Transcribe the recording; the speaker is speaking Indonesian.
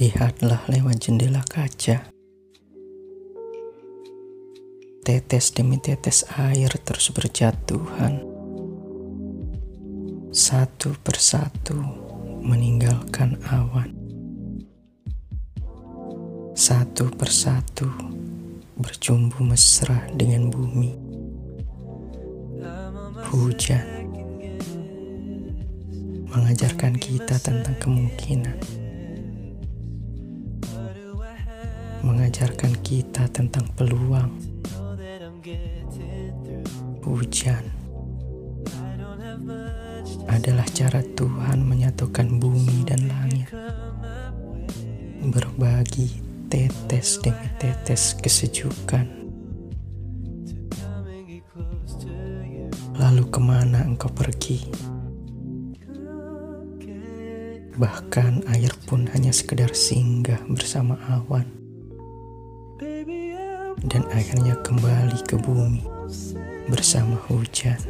Lihatlah lewat jendela kaca. Tetes demi tetes air terus berjatuhan. Satu persatu meninggalkan awan. Satu persatu berjumbu mesra dengan bumi. Hujan mengajarkan kita tentang kemungkinan. mengajarkan kita tentang peluang. Hujan adalah cara Tuhan menyatukan bumi dan langit, berbagi tetes demi tetes kesejukan. Ke mana engkau pergi? Bahkan air pun hanya sekedar singgah bersama awan dan akhirnya kembali ke bumi bersama hujan.